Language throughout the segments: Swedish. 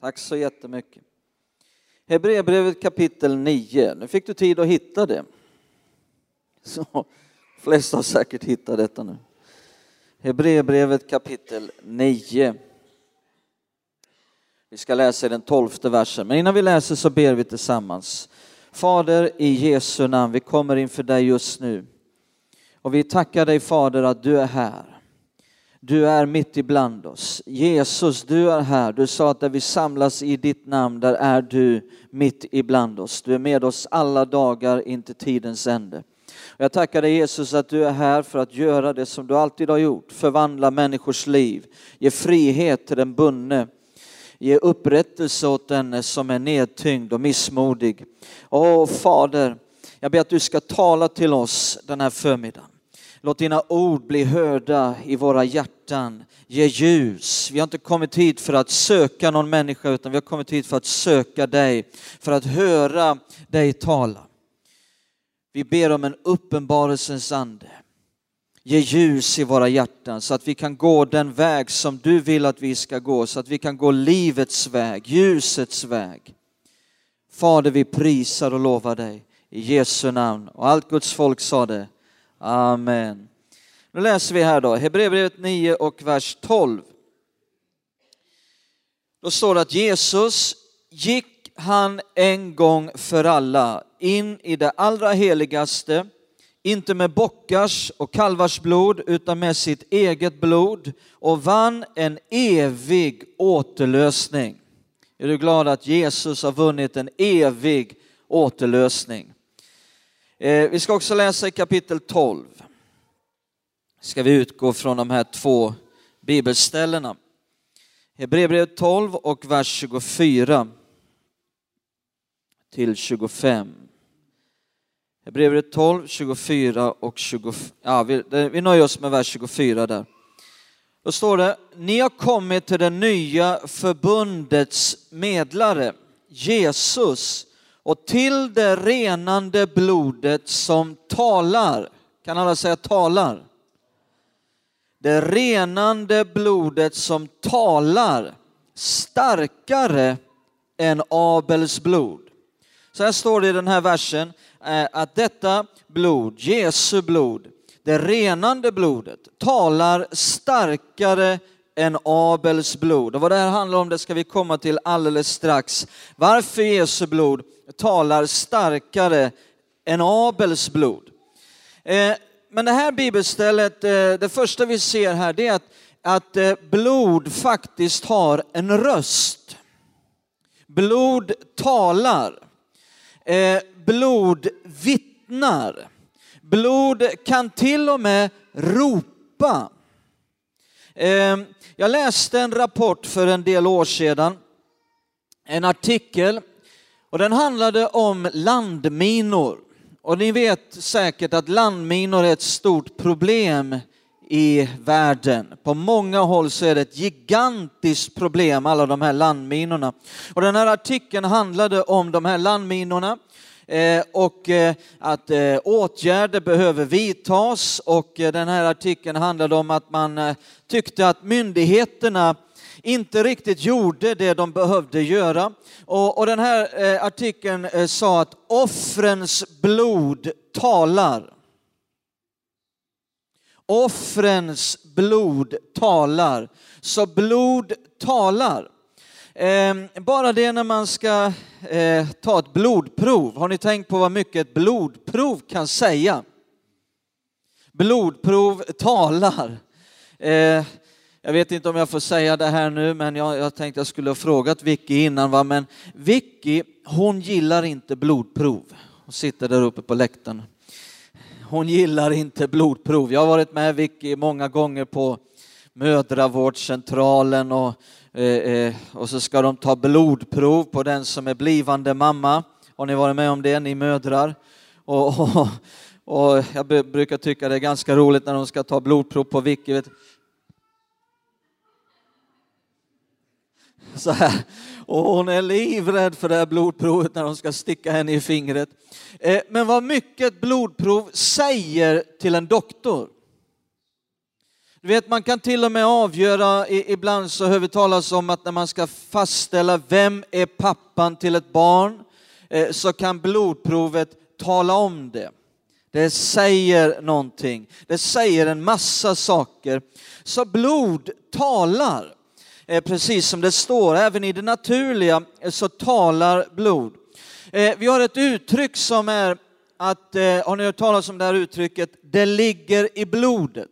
Tack så jättemycket. Hebreerbrevet kapitel 9. Nu fick du tid att hitta det. Så, flesta har säkert hittat detta nu. Hebreerbrevet kapitel 9. Vi ska läsa i den tolfte versen, men innan vi läser så ber vi tillsammans. Fader, i Jesu namn, vi kommer inför dig just nu. Och vi tackar dig Fader att du är här. Du är mitt ibland oss. Jesus, du är här. Du sa att där vi samlas i ditt namn, där är du mitt ibland oss. Du är med oss alla dagar in till tidens ände. Jag tackar dig Jesus att du är här för att göra det som du alltid har gjort, förvandla människors liv, ge frihet till den bunne, ge upprättelse åt den som är nedtyngd och missmodig. Åh Fader, jag ber att du ska tala till oss den här förmiddagen. Låt dina ord bli hörda i våra hjärtan. Ge ljus. Vi har inte kommit hit för att söka någon människa utan vi har kommit hit för att söka dig, för att höra dig tala. Vi ber om en uppenbarelsens ande. Ge ljus i våra hjärtan så att vi kan gå den väg som du vill att vi ska gå, så att vi kan gå livets väg, ljusets väg. Fader, vi prisar och lovar dig i Jesu namn. Och allt Guds folk sa det. Amen. Nu läser vi här då, Hebreerbrevet 9 och vers 12. Då står det att Jesus gick han en gång för alla in i det allra heligaste, inte med bockars och kalvars blod utan med sitt eget blod och vann en evig återlösning. Är du glad att Jesus har vunnit en evig återlösning? Eh, vi ska också läsa i kapitel 12. Ska vi utgå från de här två bibelställena. Hebreerbrevet 12 och vers 24 till 25. Hebreerbrevet 12, 24 och 25. Ja, vi, vi nöjer oss med vers 24 där. Då står det, ni har kommit till det nya förbundets medlare, Jesus, och till det renande blodet som talar. Kan alla säga talar? Det renande blodet som talar starkare än Abels blod. Så här står det i den här versen eh, att detta blod, Jesu blod, det renande blodet, talar starkare än Abels blod. Och vad det här handlar om det ska vi komma till alldeles strax. Varför Jesu blod talar starkare än Abels blod. Eh, men det här bibelstället, eh, det första vi ser här, det är att, att eh, blod faktiskt har en röst. Blod talar. Eh, blod vittnar. Blod kan till och med ropa. Ehm, jag läste en rapport för en del år sedan, en artikel, och den handlade om landminor. Och ni vet säkert att landminor är ett stort problem i världen. På många håll så är det ett gigantiskt problem, alla de här landminorna. Och den här artikeln handlade om de här landminorna Eh, och eh, att eh, åtgärder behöver vidtas och den här artikeln handlade om att man tyckte att myndigheterna inte riktigt gjorde det de behövde göra. Och, och den här artikeln sa att offrens blod talar. Offrens blod talar. Så blod talar. Ehm, bara det när man ska eh, ta ett blodprov. Har ni tänkt på vad mycket ett blodprov kan säga? Blodprov talar. Eh, jag vet inte om jag får säga det här nu, men jag, jag tänkte jag skulle ha frågat Vicky innan. Va? Men Vicky, hon gillar inte blodprov. Hon sitter där uppe på läktaren hon gillar inte blodprov. Jag har varit med Vicky många gånger på mödravårdscentralen och, Eh, eh, och så ska de ta blodprov på den som är blivande mamma. Har ni varit med om det, ni mödrar? Och, och, och jag brukar tycka det är ganska roligt när de ska ta blodprov på Vicky. Vet. Så här. Och hon är livrädd för det här blodprovet när de ska sticka henne i fingret. Eh, men vad mycket blodprov säger till en doktor. Du vet, man kan till och med avgöra, ibland så hör vi talas om att när man ska fastställa vem är pappan till ett barn, eh, så kan blodprovet tala om det. Det säger någonting. Det säger en massa saker. Så blod talar, eh, precis som det står. Även i det naturliga eh, så talar blod. Vi har ett uttryck som är att, har ni hört talas om det här uttrycket, det ligger i blodet.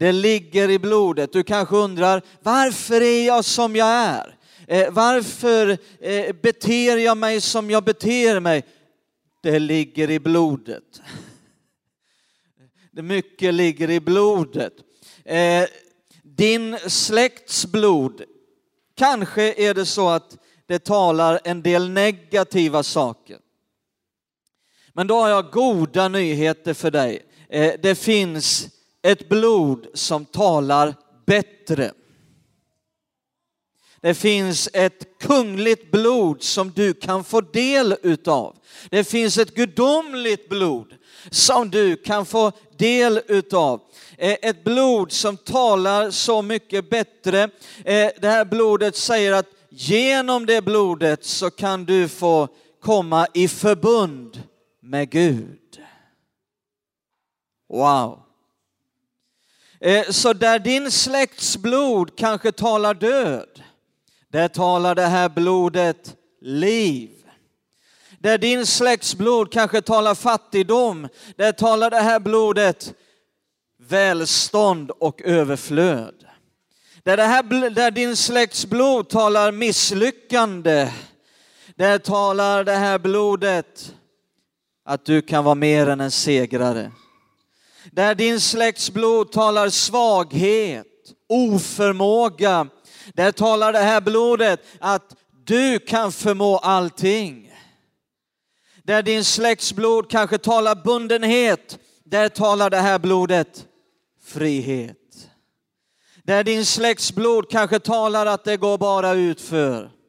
Det ligger i blodet. Du kanske undrar, varför är jag som jag är? Eh, varför eh, beter jag mig som jag beter mig? Det ligger i blodet. Det mycket ligger i blodet. Eh, din släkts blod, kanske är det så att det talar en del negativa saker. Men då har jag goda nyheter för dig. Eh, det finns ett blod som talar bättre. Det finns ett kungligt blod som du kan få del utav. Det finns ett gudomligt blod som du kan få del utav. Eh, ett blod som talar så mycket bättre. Eh, det här blodet säger att genom det blodet så kan du få komma i förbund med Gud. Wow! Eh, så där din släkts blod kanske talar död, där talar det här blodet liv. Där din släkts blod kanske talar fattigdom, där talar det här blodet välstånd och överflöd. Där, det här, där din släkts blod talar misslyckande, där talar det här blodet att du kan vara mer än en segrare. Där din släkts blod talar svaghet, oförmåga. Där talar det här blodet att du kan förmå allting. Där din släkts blod kanske talar bundenhet, där talar det här blodet frihet. Där din släkts blod kanske talar att det går bara utför.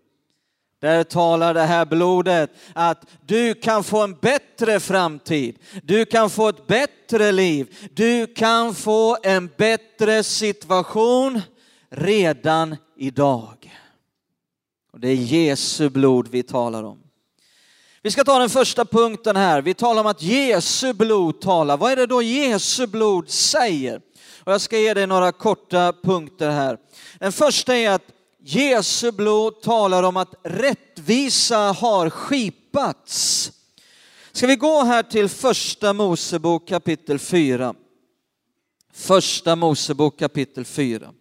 Där talar det här blodet att du kan få en bättre framtid. Du kan få ett bättre liv. Du kan få en bättre situation redan idag. Och det är Jesu blod vi talar om. Vi ska ta den första punkten här. Vi talar om att Jesu blod talar. Vad är det då Jesu blod säger? Och jag ska ge dig några korta punkter här. Den första är att Jesu blod talar om att rättvisa har skipats. Ska vi gå här till första Mosebok kapitel 4. Första Mosebok kapitel 4.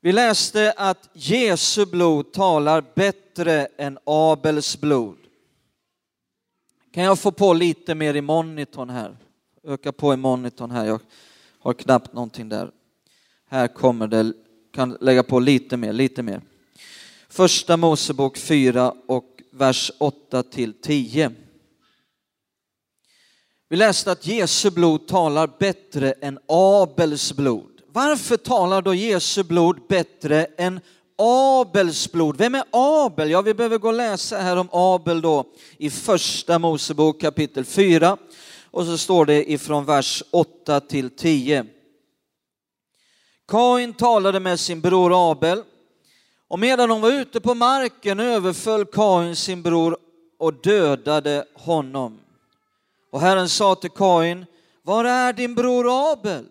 Vi läste att Jesu blod talar bättre än Abels blod. Kan jag få på lite mer i monitorn här? Öka på i monitorn här, jag har knappt någonting där. Här kommer det, kan lägga på lite mer, lite mer. Första Mosebok 4 och vers 8 till 10. Vi läste att Jesu blod talar bättre än Abels blod. Varför talar då Jesu blod bättre än Abels blod? Vem är Abel? Ja, vi behöver gå och läsa här om Abel då i första Mosebok kapitel 4 och så står det ifrån vers 8 till 10. Kain talade med sin bror Abel och medan de var ute på marken överföll Kain sin bror och dödade honom. Och Herren sa till Kain, var är din bror Abel?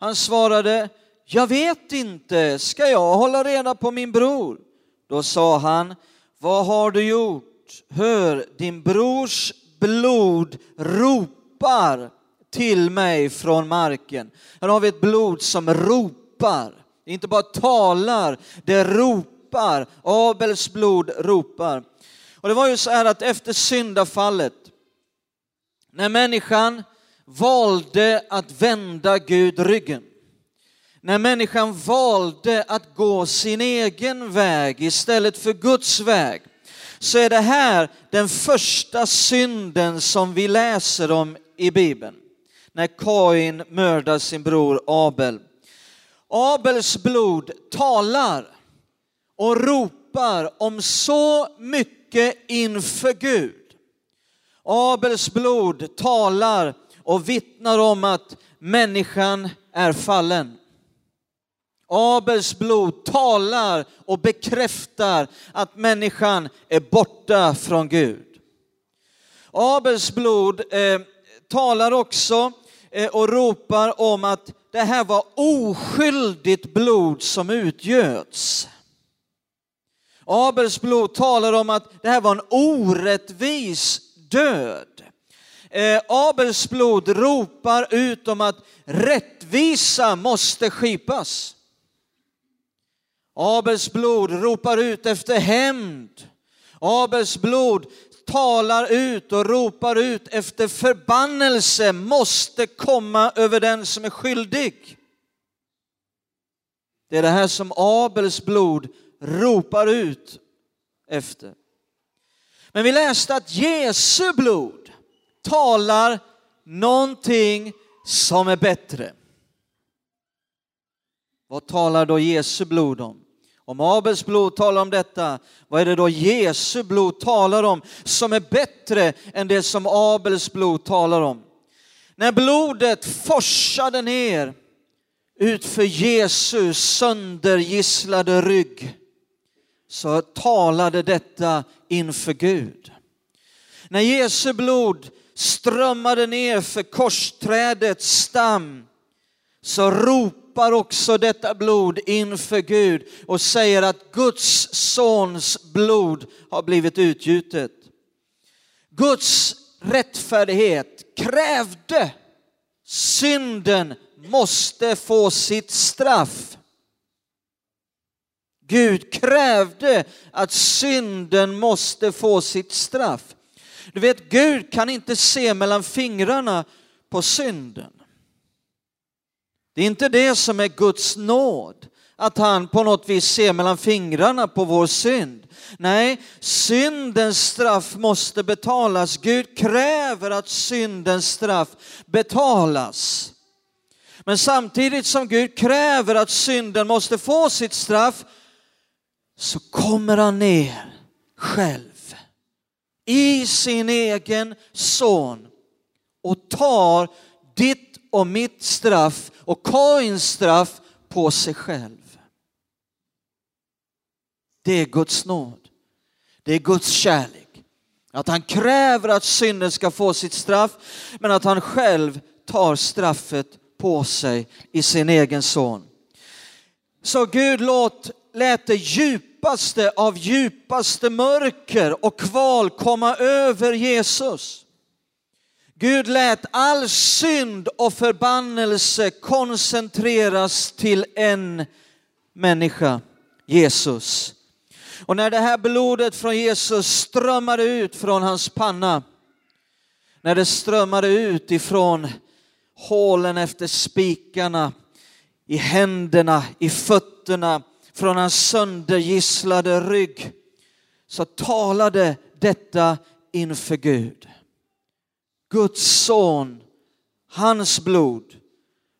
Han svarade, jag vet inte, ska jag hålla reda på min bror? Då sa han, vad har du gjort? Hör, din brors blod ropar till mig från marken. Här har vi ett blod som ropar. Det inte bara talar, det ropar. Abels blod ropar. Och det var ju så här att efter syndafallet, när människan valde att vända Gud ryggen, när människan valde att gå sin egen väg istället för Guds väg, så är det här den första synden som vi läser om i Bibeln när Kain mördar sin bror Abel. Abels blod talar och ropar om så mycket inför Gud. Abels blod talar och vittnar om att människan är fallen. Abels blod talar och bekräftar att människan är borta från Gud. Abels blod eh, talar också Eh, och ropar om att det här var oskyldigt blod som utgöts. Abels blod talar om att det här var en orättvis död. Eh, Abels blod ropar ut om att rättvisa måste skipas. Abels blod ropar ut efter hämnd. Abels blod talar ut och ropar ut efter förbannelse måste komma över den som är skyldig. Det är det här som Abels blod ropar ut efter. Men vi läste att Jesu blod talar någonting som är bättre. Vad talar då Jesu blod om? Om Abels blod talar om detta, vad är det då Jesu blod talar om som är bättre än det som Abels blod talar om? När blodet forsade ner utför Jesu söndergisslade rygg så talade detta inför Gud. När Jesu blod strömmade ner för korsträdets stam så ropade ropar också detta blod inför Gud och säger att Guds sons blod har blivit utgjutet. Guds rättfärdighet krävde synden måste få sitt straff. Gud krävde att synden måste få sitt straff. Du vet, Gud kan inte se mellan fingrarna på synden. Det är inte det som är Guds nåd, att han på något vis ser mellan fingrarna på vår synd. Nej, syndens straff måste betalas. Gud kräver att syndens straff betalas. Men samtidigt som Gud kräver att synden måste få sitt straff så kommer han ner själv i sin egen son och tar ditt och mitt straff och Kains straff på sig själv. Det är Guds nåd. Det är Guds kärlek. Att han kräver att synden ska få sitt straff, men att han själv tar straffet på sig i sin egen son. Så Gud låt, lät det djupaste av djupaste mörker och kval komma över Jesus. Gud lät all synd och förbannelse koncentreras till en människa, Jesus. Och när det här blodet från Jesus strömmade ut från hans panna, när det strömmade ut ifrån hålen efter spikarna, i händerna, i fötterna, från hans söndergisslade rygg, så talade detta inför Gud. Guds son, hans blod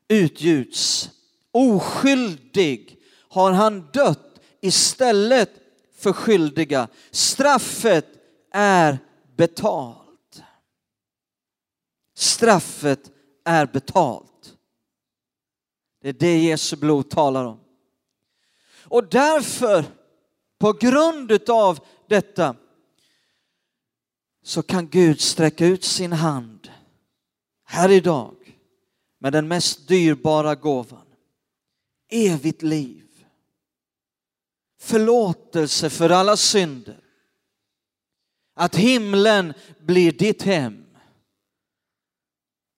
utgjuts. Oskyldig har han dött istället för skyldiga. Straffet är betalt. Straffet är betalt. Det är det Jesu blod talar om. Och därför, på grund av detta, så kan Gud sträcka ut sin hand här idag med den mest dyrbara gåvan. Evigt liv. Förlåtelse för alla synder. Att himlen blir ditt hem.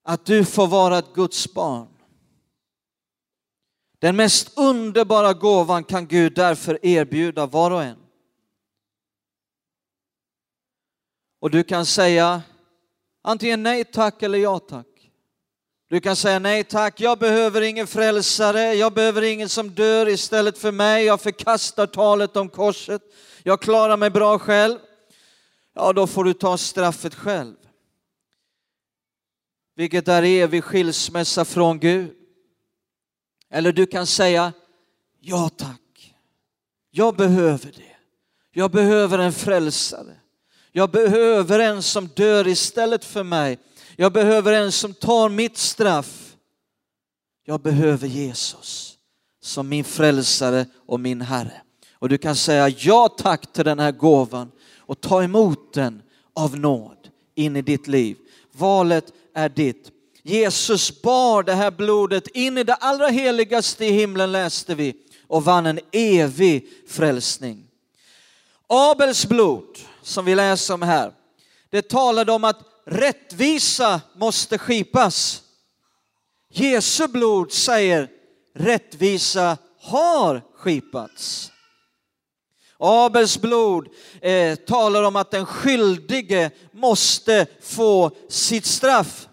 Att du får vara ett Guds barn. Den mest underbara gåvan kan Gud därför erbjuda var och en. Och du kan säga antingen nej tack eller ja tack. Du kan säga nej tack, jag behöver ingen frälsare, jag behöver ingen som dör istället för mig, jag förkastar talet om korset, jag klarar mig bra själv. Ja, då får du ta straffet själv. Vilket är evig skilsmässa från Gud. Eller du kan säga ja tack, jag behöver det. Jag behöver en frälsare. Jag behöver en som dör istället för mig. Jag behöver en som tar mitt straff. Jag behöver Jesus som min frälsare och min Herre. Och du kan säga ja tack till den här gåvan och ta emot den av nåd in i ditt liv. Valet är ditt. Jesus bar det här blodet in i det allra heligaste i himlen läste vi och vann en evig frälsning. Abels blod som vi läser om här, det talade om att rättvisa måste skipas. Jesu blod säger rättvisa har skipats. Abels blod eh, talar om att den skyldige måste få sitt straff.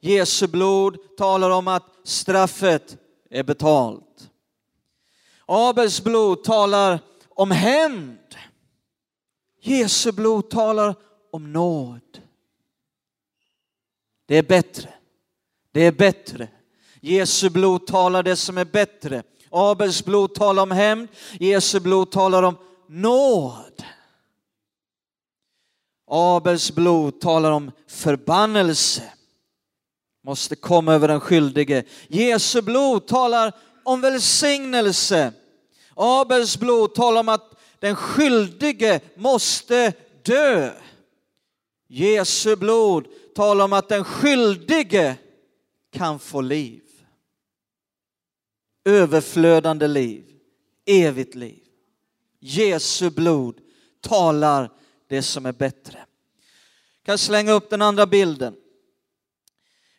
Jesu blod talar om att straffet är betalt. Abels blod talar om hämnd. Jesu blod talar om nåd. Det är bättre. Det är bättre. Jesu blod talar det som är bättre. Abels blod talar om hämnd. Jesu blod talar om nåd. Abels blod talar om förbannelse. Måste komma över den skyldige. Jesu blod talar om välsignelse. Abels blod talar om att den skyldige måste dö. Jesu blod talar om att den skyldige kan få liv. Överflödande liv, evigt liv. Jesu blod talar det som är bättre. Jag kan slänga upp den andra bilden.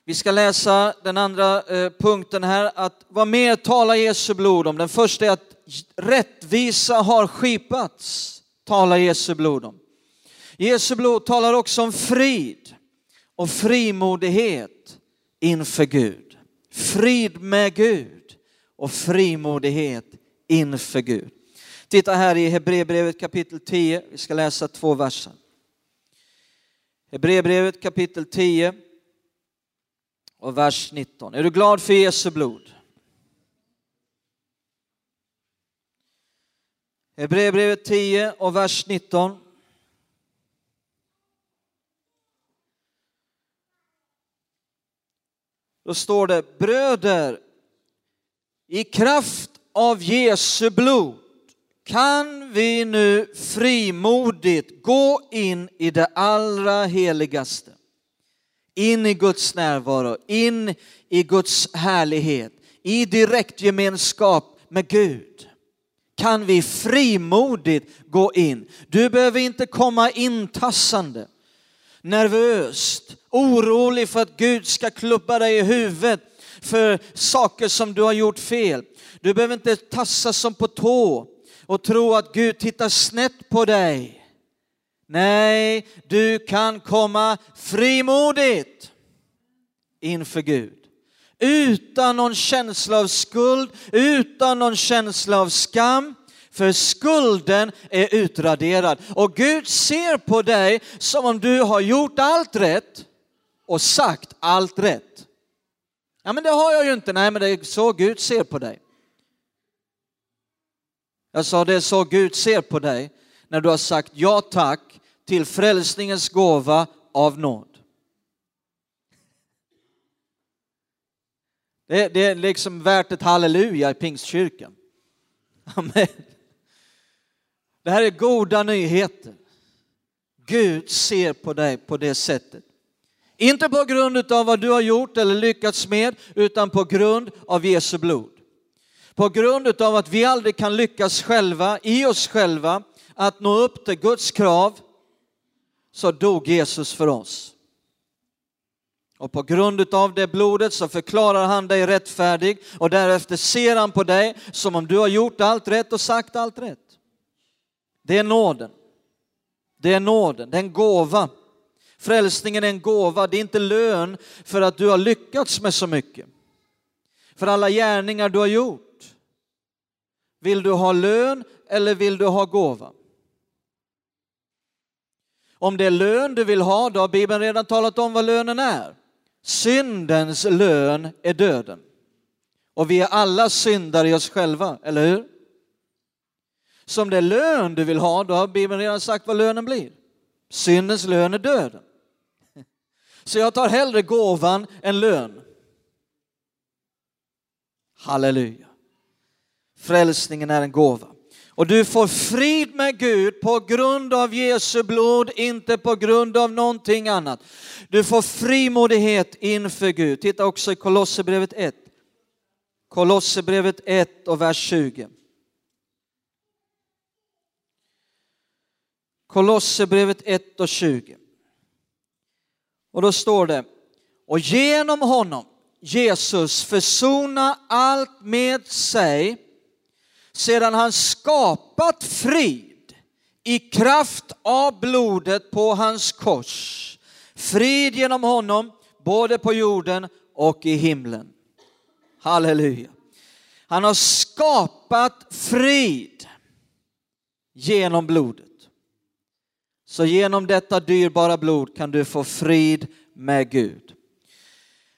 Vi ska läsa den andra eh, punkten här, att vad mer talar Jesu blod om? Den första är att rättvisa har skipats, talar Jesu blod om. Jesu blod talar också om frid och frimodighet inför Gud. Frid med Gud och frimodighet inför Gud. Titta här i Hebreerbrevet kapitel 10, vi ska läsa två verser. Hebreerbrevet kapitel 10 och vers 19. Är du glad för Jesu blod? Hebreerbrevet 10 och vers 19. Då står det bröder, i kraft av Jesu blod kan vi nu frimodigt gå in i det allra heligaste. In i Guds närvaro, in i Guds härlighet, i direktgemenskap med Gud kan vi frimodigt gå in. Du behöver inte komma intassande, nervöst, orolig för att Gud ska klubba dig i huvudet för saker som du har gjort fel. Du behöver inte tassa som på tå och tro att Gud tittar snett på dig. Nej, du kan komma frimodigt inför Gud. Utan någon känsla av skuld, utan någon känsla av skam. För skulden är utraderad. Och Gud ser på dig som om du har gjort allt rätt och sagt allt rätt. Ja men det har jag ju inte, nej men det är så Gud ser på dig. Jag sa det är så Gud ser på dig när du har sagt ja tack till frälsningens gåva av nåd. Det, det är liksom värt ett halleluja i pingstkyrkan. Amen. Det här är goda nyheter. Gud ser på dig på det sättet. Inte på grund av vad du har gjort eller lyckats med, utan på grund av Jesu blod. På grund av att vi aldrig kan lyckas själva, i oss själva, att nå upp till Guds krav, så dog Jesus för oss. Och på grund av det blodet så förklarar han dig rättfärdig och därefter ser han på dig som om du har gjort allt rätt och sagt allt rätt. Det är nåden. Det är nåden, det är en gåva. Frälsningen är en gåva, det är inte lön för att du har lyckats med så mycket. För alla gärningar du har gjort. Vill du ha lön eller vill du ha gåva? Om det är lön du vill ha, då har Bibeln redan talat om vad lönen är. Syndens lön är döden. Och vi är alla syndare i oss själva, eller hur? Så om det är lön du vill ha, då har Bibeln redan sagt vad lönen blir. Syndens lön är döden. Så jag tar hellre gåvan än lön. Halleluja. Frälsningen är en gåva. Och du får frid med Gud på grund av Jesu blod, inte på grund av någonting annat. Du får frimodighet inför Gud. Titta också i Kolosserbrevet 1. Kolosserbrevet 1 och vers 20. Kolosserbrevet 1 och 20. Och då står det, och genom honom, Jesus, försona allt med sig sedan han skapat frid i kraft av blodet på hans kors. Frid genom honom, både på jorden och i himlen. Halleluja. Han har skapat frid genom blodet. Så genom detta dyrbara blod kan du få frid med Gud.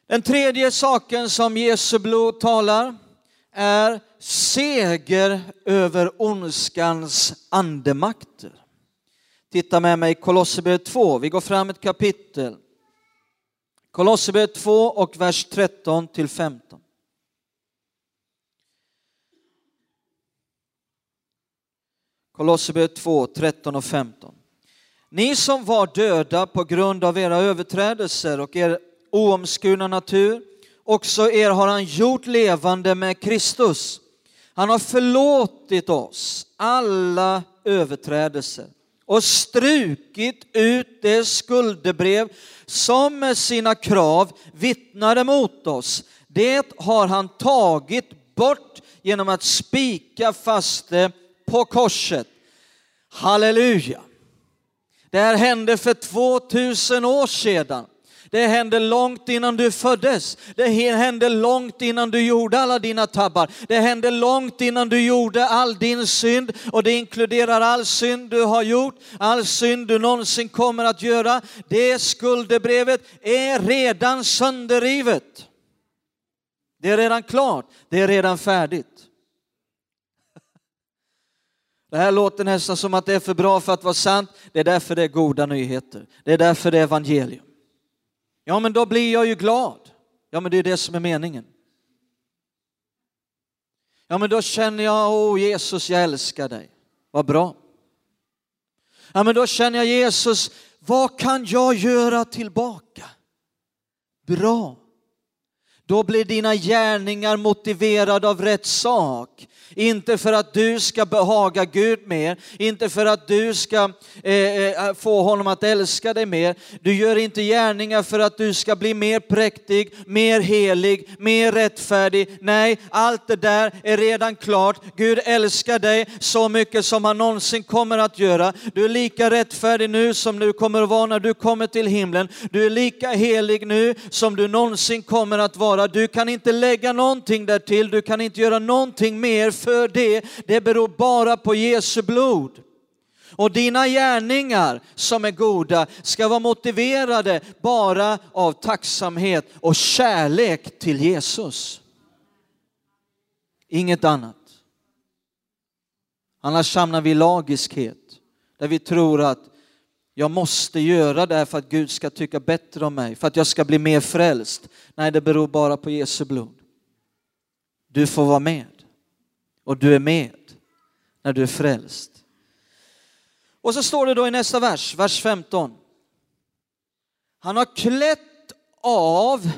Den tredje saken som Jesu blod talar är seger över ondskans andemakter. Titta med mig i Kolosserbrevet 2, vi går fram ett kapitel. Kolosserbrevet 2 och vers 13 till 15. Kolosserbrevet 2, 13 och 15. Ni som var döda på grund av era överträdelser och er oomskurna natur, också er har han gjort levande med Kristus. Han har förlåtit oss alla överträdelser och strukit ut det skuldebrev som med sina krav vittnade mot oss. Det har han tagit bort genom att spika fast det på korset. Halleluja! Det här hände för 2000 år sedan. Det hände långt innan du föddes. Det hände långt innan du gjorde alla dina tabbar. Det hände långt innan du gjorde all din synd och det inkluderar all synd du har gjort, all synd du någonsin kommer att göra. Det skuldebrevet är redan sönderrivet. Det är redan klart, det är redan färdigt. Det här låter nästan som att det är för bra för att vara sant. Det är därför det är goda nyheter. Det är därför det är evangelium. Ja, men då blir jag ju glad. Ja, men det är det som är meningen. Ja, men då känner jag, åh Jesus, jag älskar dig. Vad bra. Ja, men då känner jag Jesus, vad kan jag göra tillbaka? Bra. Då blir dina gärningar motiverade av rätt sak. Inte för att du ska behaga Gud mer, inte för att du ska eh, eh, få honom att älska dig mer. Du gör inte gärningar för att du ska bli mer präktig, mer helig, mer rättfärdig. Nej, allt det där är redan klart. Gud älskar dig så mycket som han någonsin kommer att göra. Du är lika rättfärdig nu som du kommer att vara när du kommer till himlen. Du är lika helig nu som du någonsin kommer att vara. Du kan inte lägga någonting därtill, du kan inte göra någonting mer för det, det beror bara på Jesu blod. Och dina gärningar som är goda ska vara motiverade bara av tacksamhet och kärlek till Jesus. Inget annat. Annars hamnar vi i lagiskhet, där vi tror att jag måste göra det här för att Gud ska tycka bättre om mig, för att jag ska bli mer frälst. Nej, det beror bara på Jesu blod. Du får vara med och du är med när du är frälst. Och så står det då i nästa vers, vers 15. Han har klätt av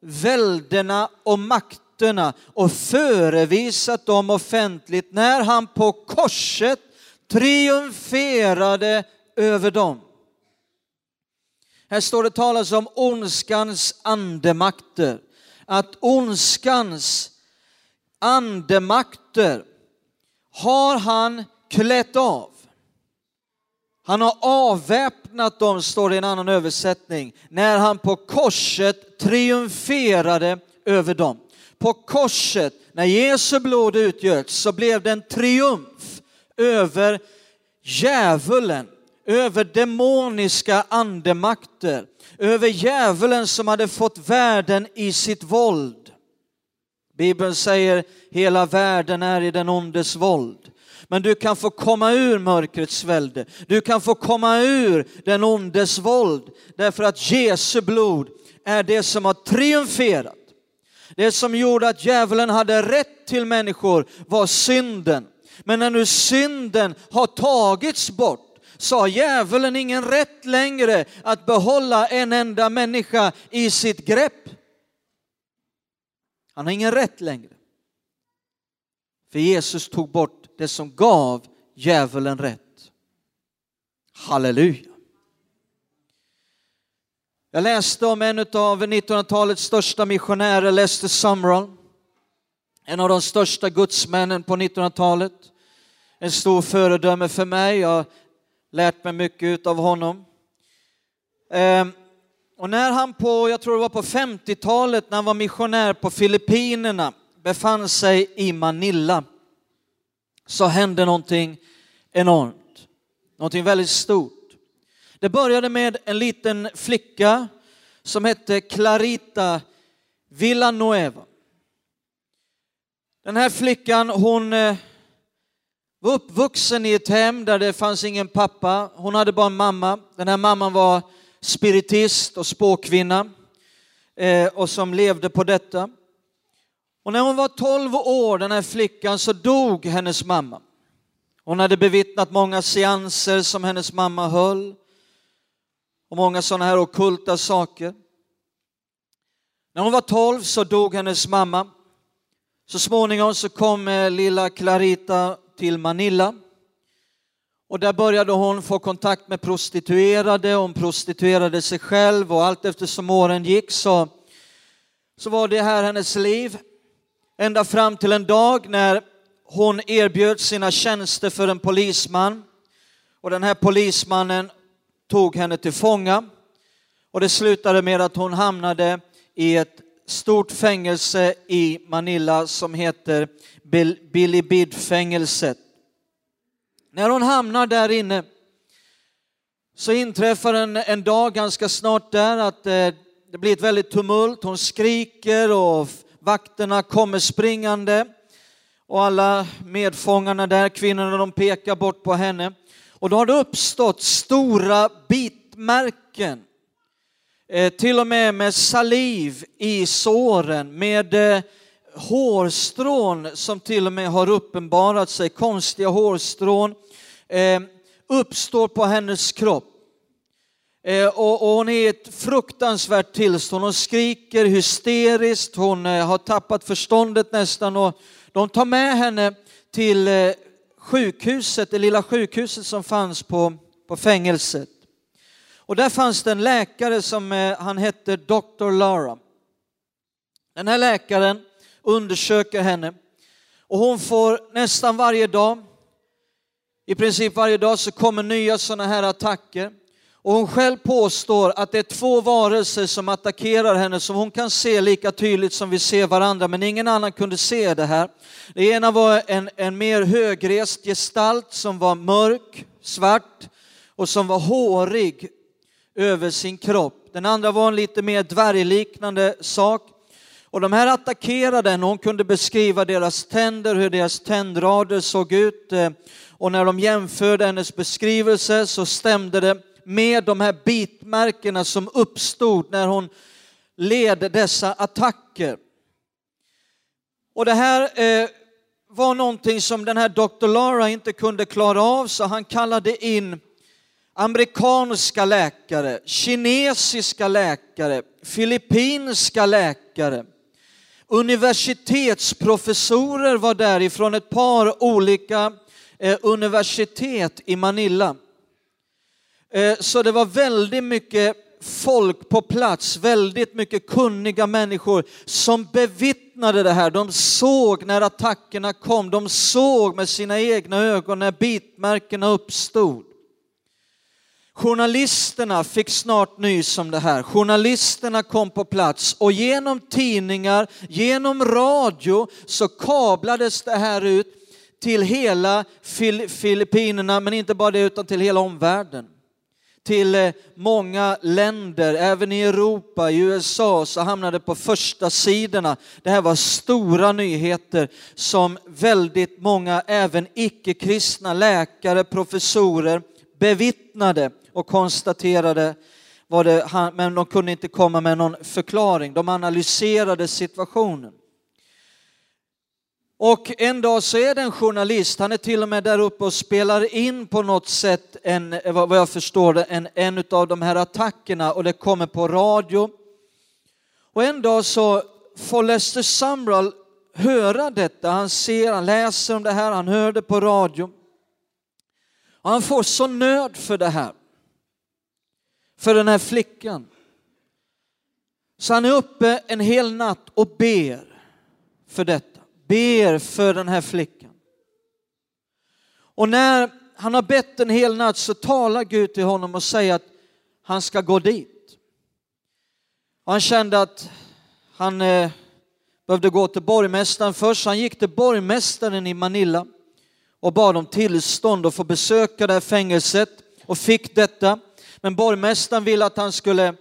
välderna och makterna och förevisat dem offentligt när han på korset triumferade över dem. Här står det talas om ondskans andemakter. Att ondskans andemakter har han klätt av. Han har avväpnat dem, står det i en annan översättning, när han på korset triumferade över dem. På korset, när Jesu blod utgöts, så blev det en triumf över djävulen, över demoniska andemakter, över djävulen som hade fått världen i sitt våld. Bibeln säger hela världen är i den ondes våld. Men du kan få komma ur mörkrets välde. Du kan få komma ur den ondes våld. Därför att Jesu blod är det som har triumferat. Det som gjorde att djävulen hade rätt till människor var synden. Men när nu synden har tagits bort så har djävulen ingen rätt längre att behålla en enda människa i sitt grepp. Han har ingen rätt längre. För Jesus tog bort det som gav djävulen rätt. Halleluja. Jag läste om en av 1900-talets största missionärer, Lester Sumrall. En av de största gudsmännen på 1900-talet. En stor föredöme för mig. Jag lärt mig mycket av honom. Ehm, och när han på, jag tror det var på 50-talet, när han var missionär på Filippinerna, befann sig i Manila, så hände någonting enormt. Någonting väldigt stort. Det började med en liten flicka som hette Clarita Villanueva. Den här flickan, hon eh, var uppvuxen i ett hem där det fanns ingen pappa. Hon hade bara en mamma. Den här mamman var spiritist och spåkvinna eh, och som levde på detta. Och när hon var 12 år, den här flickan, så dog hennes mamma. Hon hade bevittnat många seanser som hennes mamma höll och många sådana här okulta saker. När hon var 12 så dog hennes mamma. Så småningom så kom eh, lilla Clarita till Manila. Och där började hon få kontakt med prostituerade, hon prostituerade sig själv och allt eftersom åren gick så, så var det här hennes liv. Ända fram till en dag när hon erbjöd sina tjänster för en polisman. Och den här polismannen tog henne till fånga. Och det slutade med att hon hamnade i ett stort fängelse i Manila som heter Bilibid-fängelset. När hon hamnar där inne så inträffar en, en dag ganska snart där att eh, det blir ett väldigt tumult. Hon skriker och vakterna kommer springande och alla medfångarna där, kvinnorna, de pekar bort på henne. Och då har det uppstått stora bitmärken, Eh, till och med med saliv i såren, med eh, hårstrån som till och med har uppenbarat sig, konstiga hårstrån, eh, uppstår på hennes kropp. Och, hon är i ett fruktansvärt tillstånd. Hon skriker hysteriskt, hon har tappat förståndet nästan och de tar med henne till sjukhuset, det lilla sjukhuset som fanns på, på fängelset. Och där fanns det en läkare som eh, han hette Dr. Lara. Den här läkaren undersöker henne och hon får nästan varje dag, i princip varje dag så kommer nya sådana här attacker. Och hon själv påstår att det är två varelser som attackerar henne som hon kan se lika tydligt som vi ser varandra, men ingen annan kunde se det här. Det ena var en, en mer högrest gestalt som var mörk, svart och som var hårig över sin kropp. Den andra var en lite mer dvärgliknande sak. Och de här attackerade henne, hon kunde beskriva deras tänder, hur deras tändrader såg ut. Eh, och när de jämförde hennes beskrivelse så stämde det med de här bitmärkena som uppstod när hon led dessa attacker. Och det här eh, var någonting som den här Dr. Lara inte kunde klara av så han kallade in amerikanska läkare, kinesiska läkare, filippinska läkare. Universitetsprofessorer var därifrån ett par olika eh, universitet i Manila. Eh, så det var väldigt mycket folk på plats, väldigt mycket kunniga människor som bevittnade det här. De såg när attackerna kom, de såg med sina egna ögon när bitmärkena uppstod. Journalisterna fick snart nys om det här. Journalisterna kom på plats och genom tidningar, genom radio så kablades det här ut till hela Filippinerna, men inte bara det utan till hela omvärlden till eh, många länder, även i Europa, i USA, så hamnade på första sidorna. Det här var stora nyheter som väldigt många, även icke-kristna läkare, professorer bevittnade och konstaterade vad det, men de kunde inte komma med någon förklaring. De analyserade situationen. Och en dag så är det en journalist, han är till och med där uppe och spelar in på något sätt, en, vad jag förstår det, en, en av de här attackerna och det kommer på radio. Och en dag så får Lester Sumrall höra detta, han ser, han läser om det här, han hör det på radio. Och han får så nöd för det här, för den här flickan. Så han är uppe en hel natt och ber för detta ber för den här flickan. Och när han har bett en hel natt så talar Gud till honom och säger att han ska gå dit. Och han kände att han eh, behövde gå till borgmästaren först. Han gick till borgmästaren i Manila och bad om tillstånd att få besöka det här fängelset och fick detta. Men borgmästaren ville att han skulle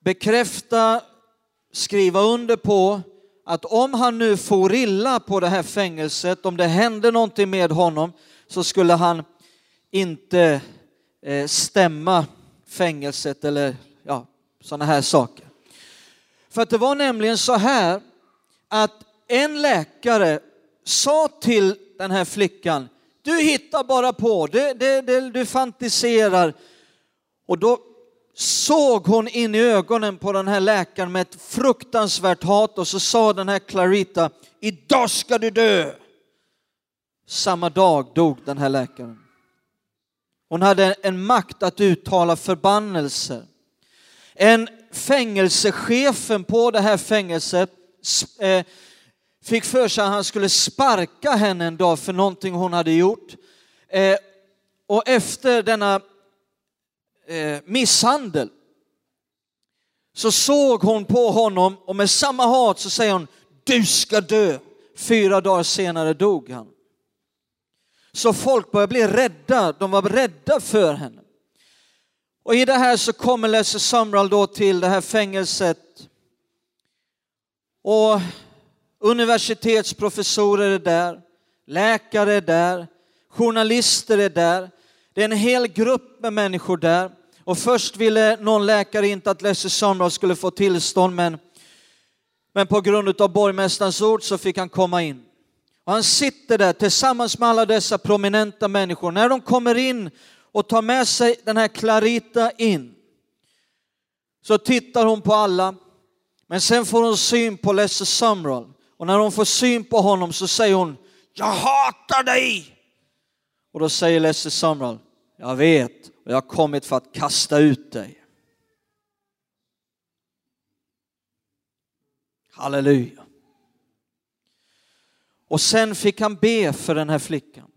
bekräfta, skriva under på att om han nu får illa på det här fängelset, om det händer någonting med honom, så skulle han inte eh, stämma fängelset eller ja, sådana här saker. För att det var nämligen så här att en läkare sa till den här flickan, du hittar bara på, du, du, du fantiserar. Och då såg hon in i ögonen på den här läkaren med ett fruktansvärt hat och så sa den här Clarita, idag ska du dö. Samma dag dog den här läkaren. Hon hade en makt att uttala förbannelser. En fängelsechefen på det här fängelset eh, fick för sig att han skulle sparka henne en dag för någonting hon hade gjort. Eh, och efter denna eh, misshandel så såg hon på honom och med samma hat så säger hon du ska dö. Fyra dagar senare dog han. Så folk började bli rädda, de var rädda för henne. Och i det här så kommer Lasse Sumrall då till det här fängelset. Och universitetsprofessorer är där, läkare är där, journalister är där. Det är en hel grupp med människor där. Och först ville någon läkare inte att Lesse Sumrall skulle få tillstånd, men, men på grund av borgmästarens ord så fick han komma in. Och han sitter där tillsammans med alla dessa prominenta människor. När de kommer in och tar med sig den här Clarita in så tittar hon på alla, men sen får hon syn på Lesse Sumrall. Och när hon får syn på honom så säger hon, jag hatar dig! Och då säger Lester Sumrall, jag vet och jag har kommit för att kasta ut dig. Halleluja. Och sen fick han be för den här flickan.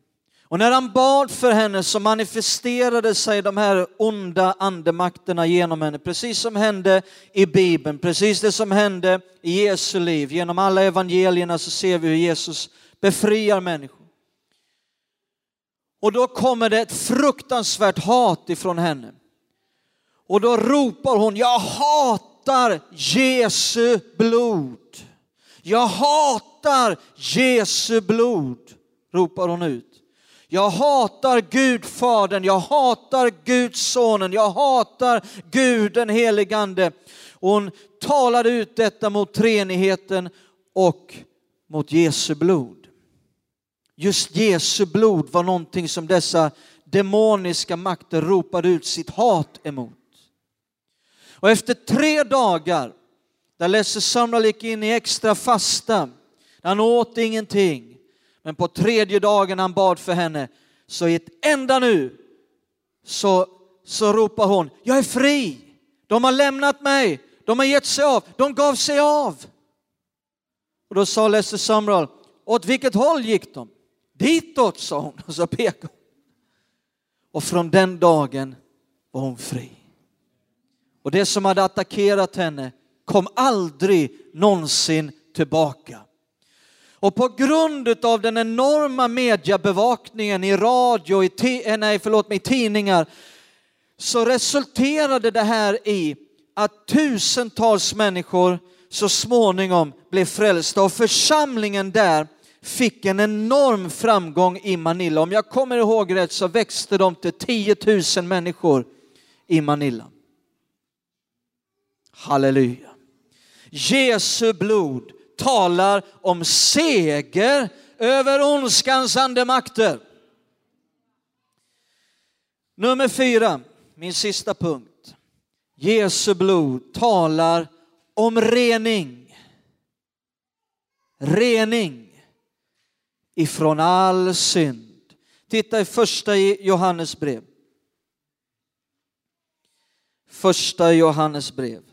Och när han bad för henne så manifesterade sig de här onda andemakterna genom henne, precis som hände i Bibeln, precis det som hände i Jesu liv. Genom alla evangelierna så ser vi hur Jesus befriar människor. Och då kommer det ett fruktansvärt hat ifrån henne. Och då ropar hon, jag hatar Jesu blod. Jag hatar Jesu blod, ropar hon ut. Jag hatar Gud Fadern, jag hatar Guds sonen, jag hatar Gud den helige Ande. Och hon talade ut detta mot treenigheten och mot Jesu blod. Just Jesu blod var någonting som dessa demoniska makter ropade ut sitt hat emot. Och efter tre dagar, där Lesse Samral gick in i extra fasta, han åt ingenting, men på tredje dagen han bad för henne, så i ett enda nu så, så ropar hon, jag är fri, de har lämnat mig, de har gett sig av, de gav sig av. Och då sa Lesse Sumrall, åt vilket håll gick de? Ditåt, sa hon och så pekade hon. Och från den dagen var hon fri. Och det som hade attackerat henne kom aldrig någonsin tillbaka. Och på grund av den enorma mediebevakningen i radio, i, eh, nej, förlåt mig, tidningar, så resulterade det här i att tusentals människor så småningom blev frälsta och församlingen där fick en enorm framgång i Manila. Om jag kommer ihåg rätt så växte de till 10 000 människor i Manila. Halleluja. Jesu blod talar om seger över ondskans andemakter. Nummer fyra, min sista punkt. Jesu blod talar om rening. Rening ifrån all synd. Titta i första Johannes brev. Första Johannes brev.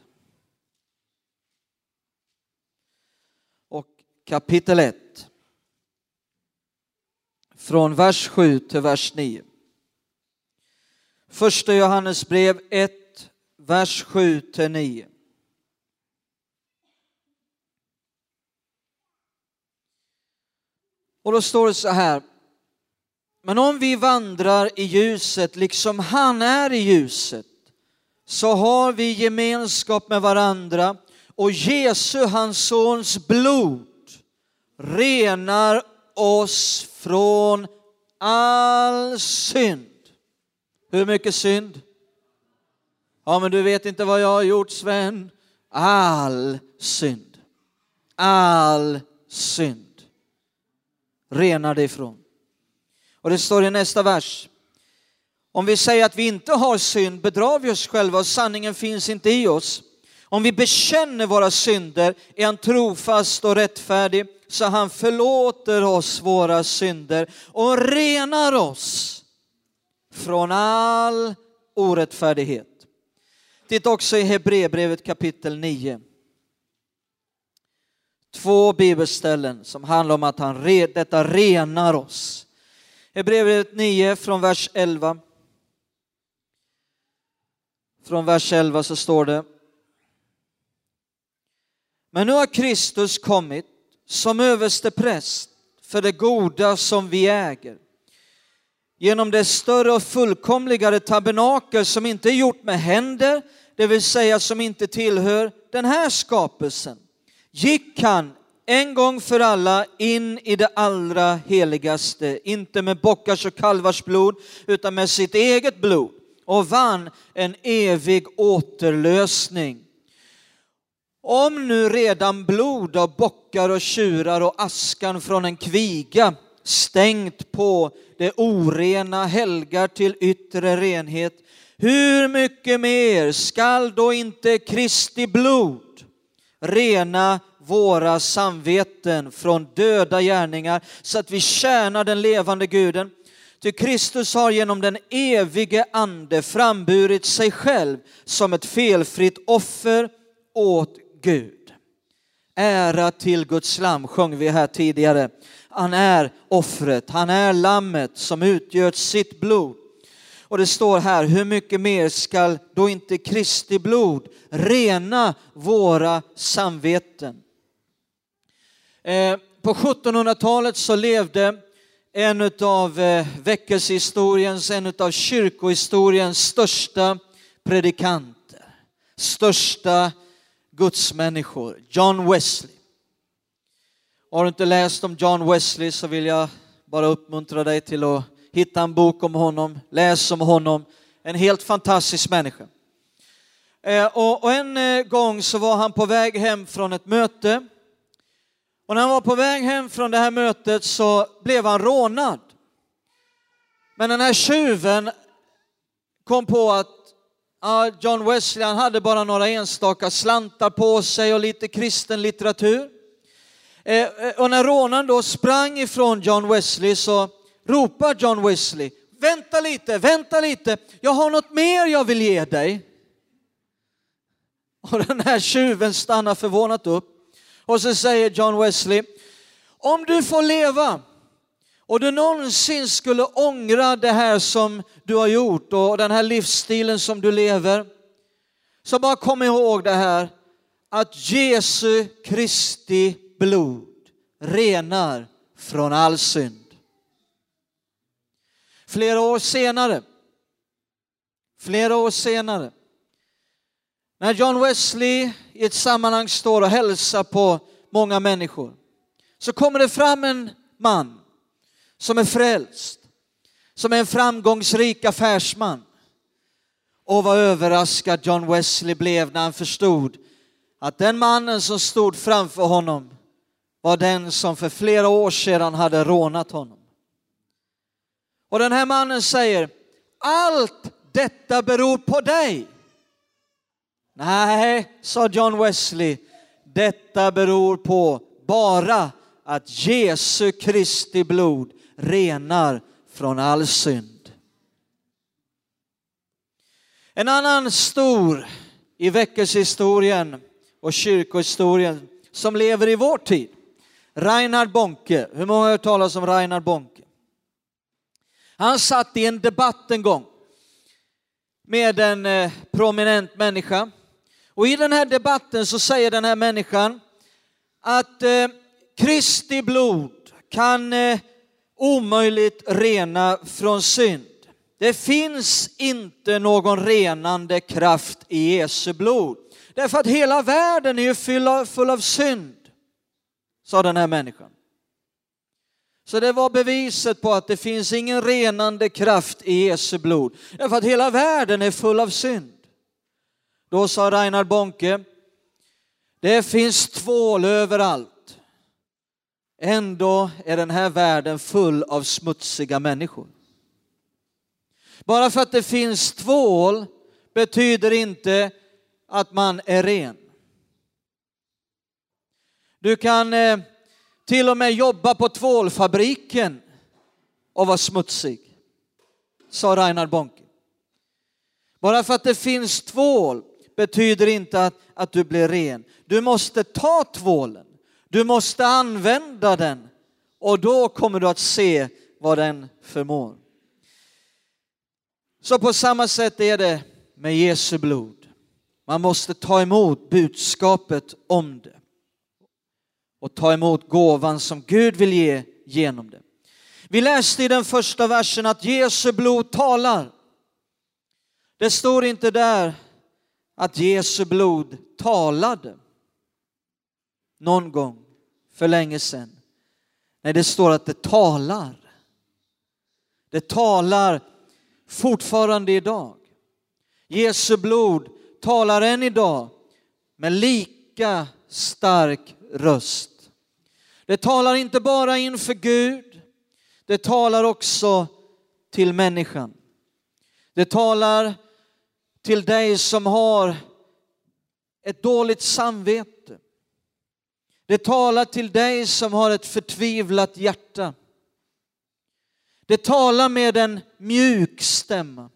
Och kapitel 1. Från vers 7 till vers 9. Första Johannes brev 1, vers 7 till 9. Och då står det så här. Men om vi vandrar i ljuset liksom han är i ljuset så har vi gemenskap med varandra och Jesu, hans sons blod, renar oss från all synd. Hur mycket synd? Ja, men du vet inte vad jag har gjort, Sven. All synd. All synd. Renar dig ifrån. Och det står i nästa vers. Om vi säger att vi inte har synd bedrar vi oss själva och sanningen finns inte i oss. Om vi bekänner våra synder är han trofast och rättfärdig så han förlåter oss våra synder och renar oss från all orättfärdighet. Titta också i Hebreerbrevet kapitel 9. Två bibelställen som handlar om att han, detta renar oss. Hebreerbrevet 9 från vers 11. Från vers 11 så står det Men nu har Kristus kommit som överste präst för det goda som vi äger genom det större och fullkomligare tabernakel som inte är gjort med händer, det vill säga som inte tillhör den här skapelsen, gick han en gång för alla in i det allra heligaste, inte med bockars och kalvars blod, utan med sitt eget blod och vann en evig återlösning. Om nu redan blod av bockar och tjurar och askan från en kviga stängt på det orena helgar till yttre renhet. Hur mycket mer skall då inte Kristi blod rena våra samveten från döda gärningar så att vi tjänar den levande guden? Ty Kristus har genom den evige ande framburit sig själv som ett felfritt offer åt Gud. Ära till Guds lam sjöng vi här tidigare. Han är offret, han är lammet som utgöt sitt blod. Och det står här, hur mycket mer skall då inte Kristi blod rena våra samveten? Eh, på 1700-talet så levde en av eh, väckelsehistoriens, en av kyrkohistoriens största predikanter, största gudsmänniskor, John Wesley. Har du inte läst om John Wesley så vill jag bara uppmuntra dig till att hitta en bok om honom, läs om honom. En helt fantastisk människa. Eh, och en eh, gång så var han på väg hem från ett möte. Och när han var på väg hem från det här mötet så blev han rånad. Men den här tjuven kom på att John Wesley han hade bara några enstaka slantar på sig och lite kristen litteratur. Eh, och när rånaren då sprang ifrån John Wesley så ropar John Wesley, vänta lite, vänta lite, jag har något mer jag vill ge dig. Och den här tjuven stannar förvånat upp och så säger John Wesley, om du får leva och du någonsin skulle ångra det här som du har gjort och den här livsstilen som du lever, så bara kom ihåg det här att Jesu Kristi blod renar från all synd. Flera år senare, flera år senare, när John Wesley i ett sammanhang står och hälsar på många människor, så kommer det fram en man som är frälst, som är en framgångsrik affärsman. Och vad överraskad John Wesley blev när han förstod att den mannen som stod framför honom var den som för flera år sedan hade rånat honom. Och den här mannen säger, allt detta beror på dig. Nej, sa John Wesley, detta beror på bara att Jesu Kristi blod renar från all synd. En annan stor i väckelsehistorien och kyrkohistorien som lever i vår tid, Reinhard Bonke. Hur många har hört talas om Reinhard Bonke? Han satt i en debatt en gång med en eh, prominent människa. Och i den här debatten så säger den här människan att eh, Kristi blod kan eh, omöjligt rena från synd. Det finns inte någon renande kraft i Jesu blod. Därför att hela världen är ju full av, full av synd, sa den här människan. Så det var beviset på att det finns ingen renande kraft i Jesu blod. Därför att hela världen är full av synd. Då sa Reinhard Bonke, det finns tvål överallt. Ändå är den här världen full av smutsiga människor. Bara för att det finns tvål betyder inte att man är ren. Du kan eh, till och med jobba på tvålfabriken och vara smutsig, sa Reinhard Bonke. Bara för att det finns tvål betyder inte att, att du blir ren. Du måste ta tvålen, du måste använda den och då kommer du att se vad den förmår. Så på samma sätt är det med Jesu blod. Man måste ta emot budskapet om det och ta emot gåvan som Gud vill ge genom det. Vi läste i den första versen att Jesu blod talar. Det står inte där att Jesu blod talade någon gång för länge sedan. Nej, det står att det talar. Det talar fortfarande idag. Jesu blod talar än idag med lika stark röst. Det talar inte bara inför Gud, det talar också till människan. Det talar till dig som har ett dåligt samvete. Det talar till dig som har ett förtvivlat hjärta. Det talar med en mjuk stämma.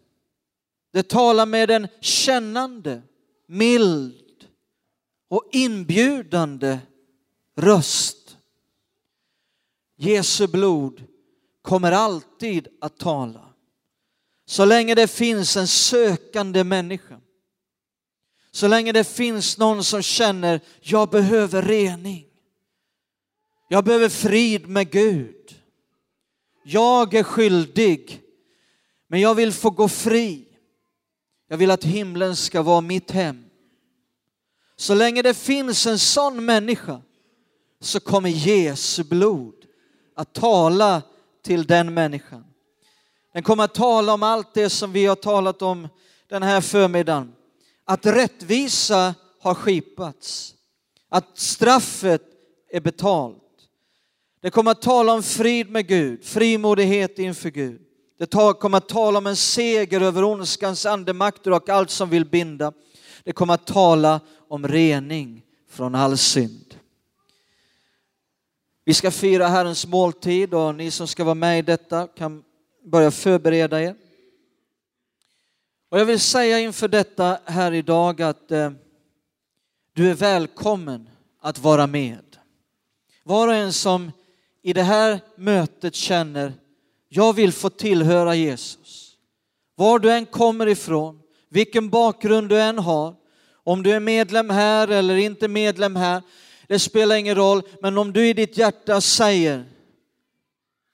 Det talar med en kännande, mild och inbjudande röst. Jesu blod kommer alltid att tala. Så länge det finns en sökande människa. Så länge det finns någon som känner, jag behöver rening. Jag behöver frid med Gud. Jag är skyldig, men jag vill få gå fri. Jag vill att himlen ska vara mitt hem. Så länge det finns en sån människa så kommer Jesu blod att tala till den människan. Den kommer att tala om allt det som vi har talat om den här förmiddagen. Att rättvisa har skipats. Att straffet är betalt. Det kommer att tala om frid med Gud, frimodighet inför Gud. Det kommer att tala om en seger över ondskans andemakter och allt som vill binda. Det kommer att tala om rening från all synd. Vi ska fira Herrens måltid och ni som ska vara med i detta kan börja förbereda er. Och jag vill säga inför detta här idag att eh, du är välkommen att vara med. Var och en som i det här mötet känner, jag vill få tillhöra Jesus. Var du än kommer ifrån, vilken bakgrund du än har, om du är medlem här eller inte medlem här, det spelar ingen roll, men om du i ditt hjärta säger,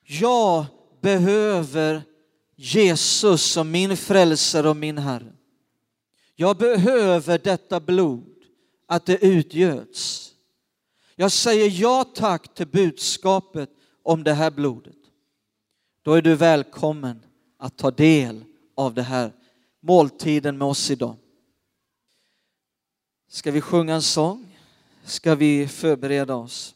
jag behöver Jesus som min frälsare och min Herre. Jag behöver detta blod, att det utgöts. Jag säger ja tack till budskapet om det här blodet. Då är du välkommen att ta del av det här måltiden med oss idag. Ska vi sjunga en sång? Ska vi förbereda oss?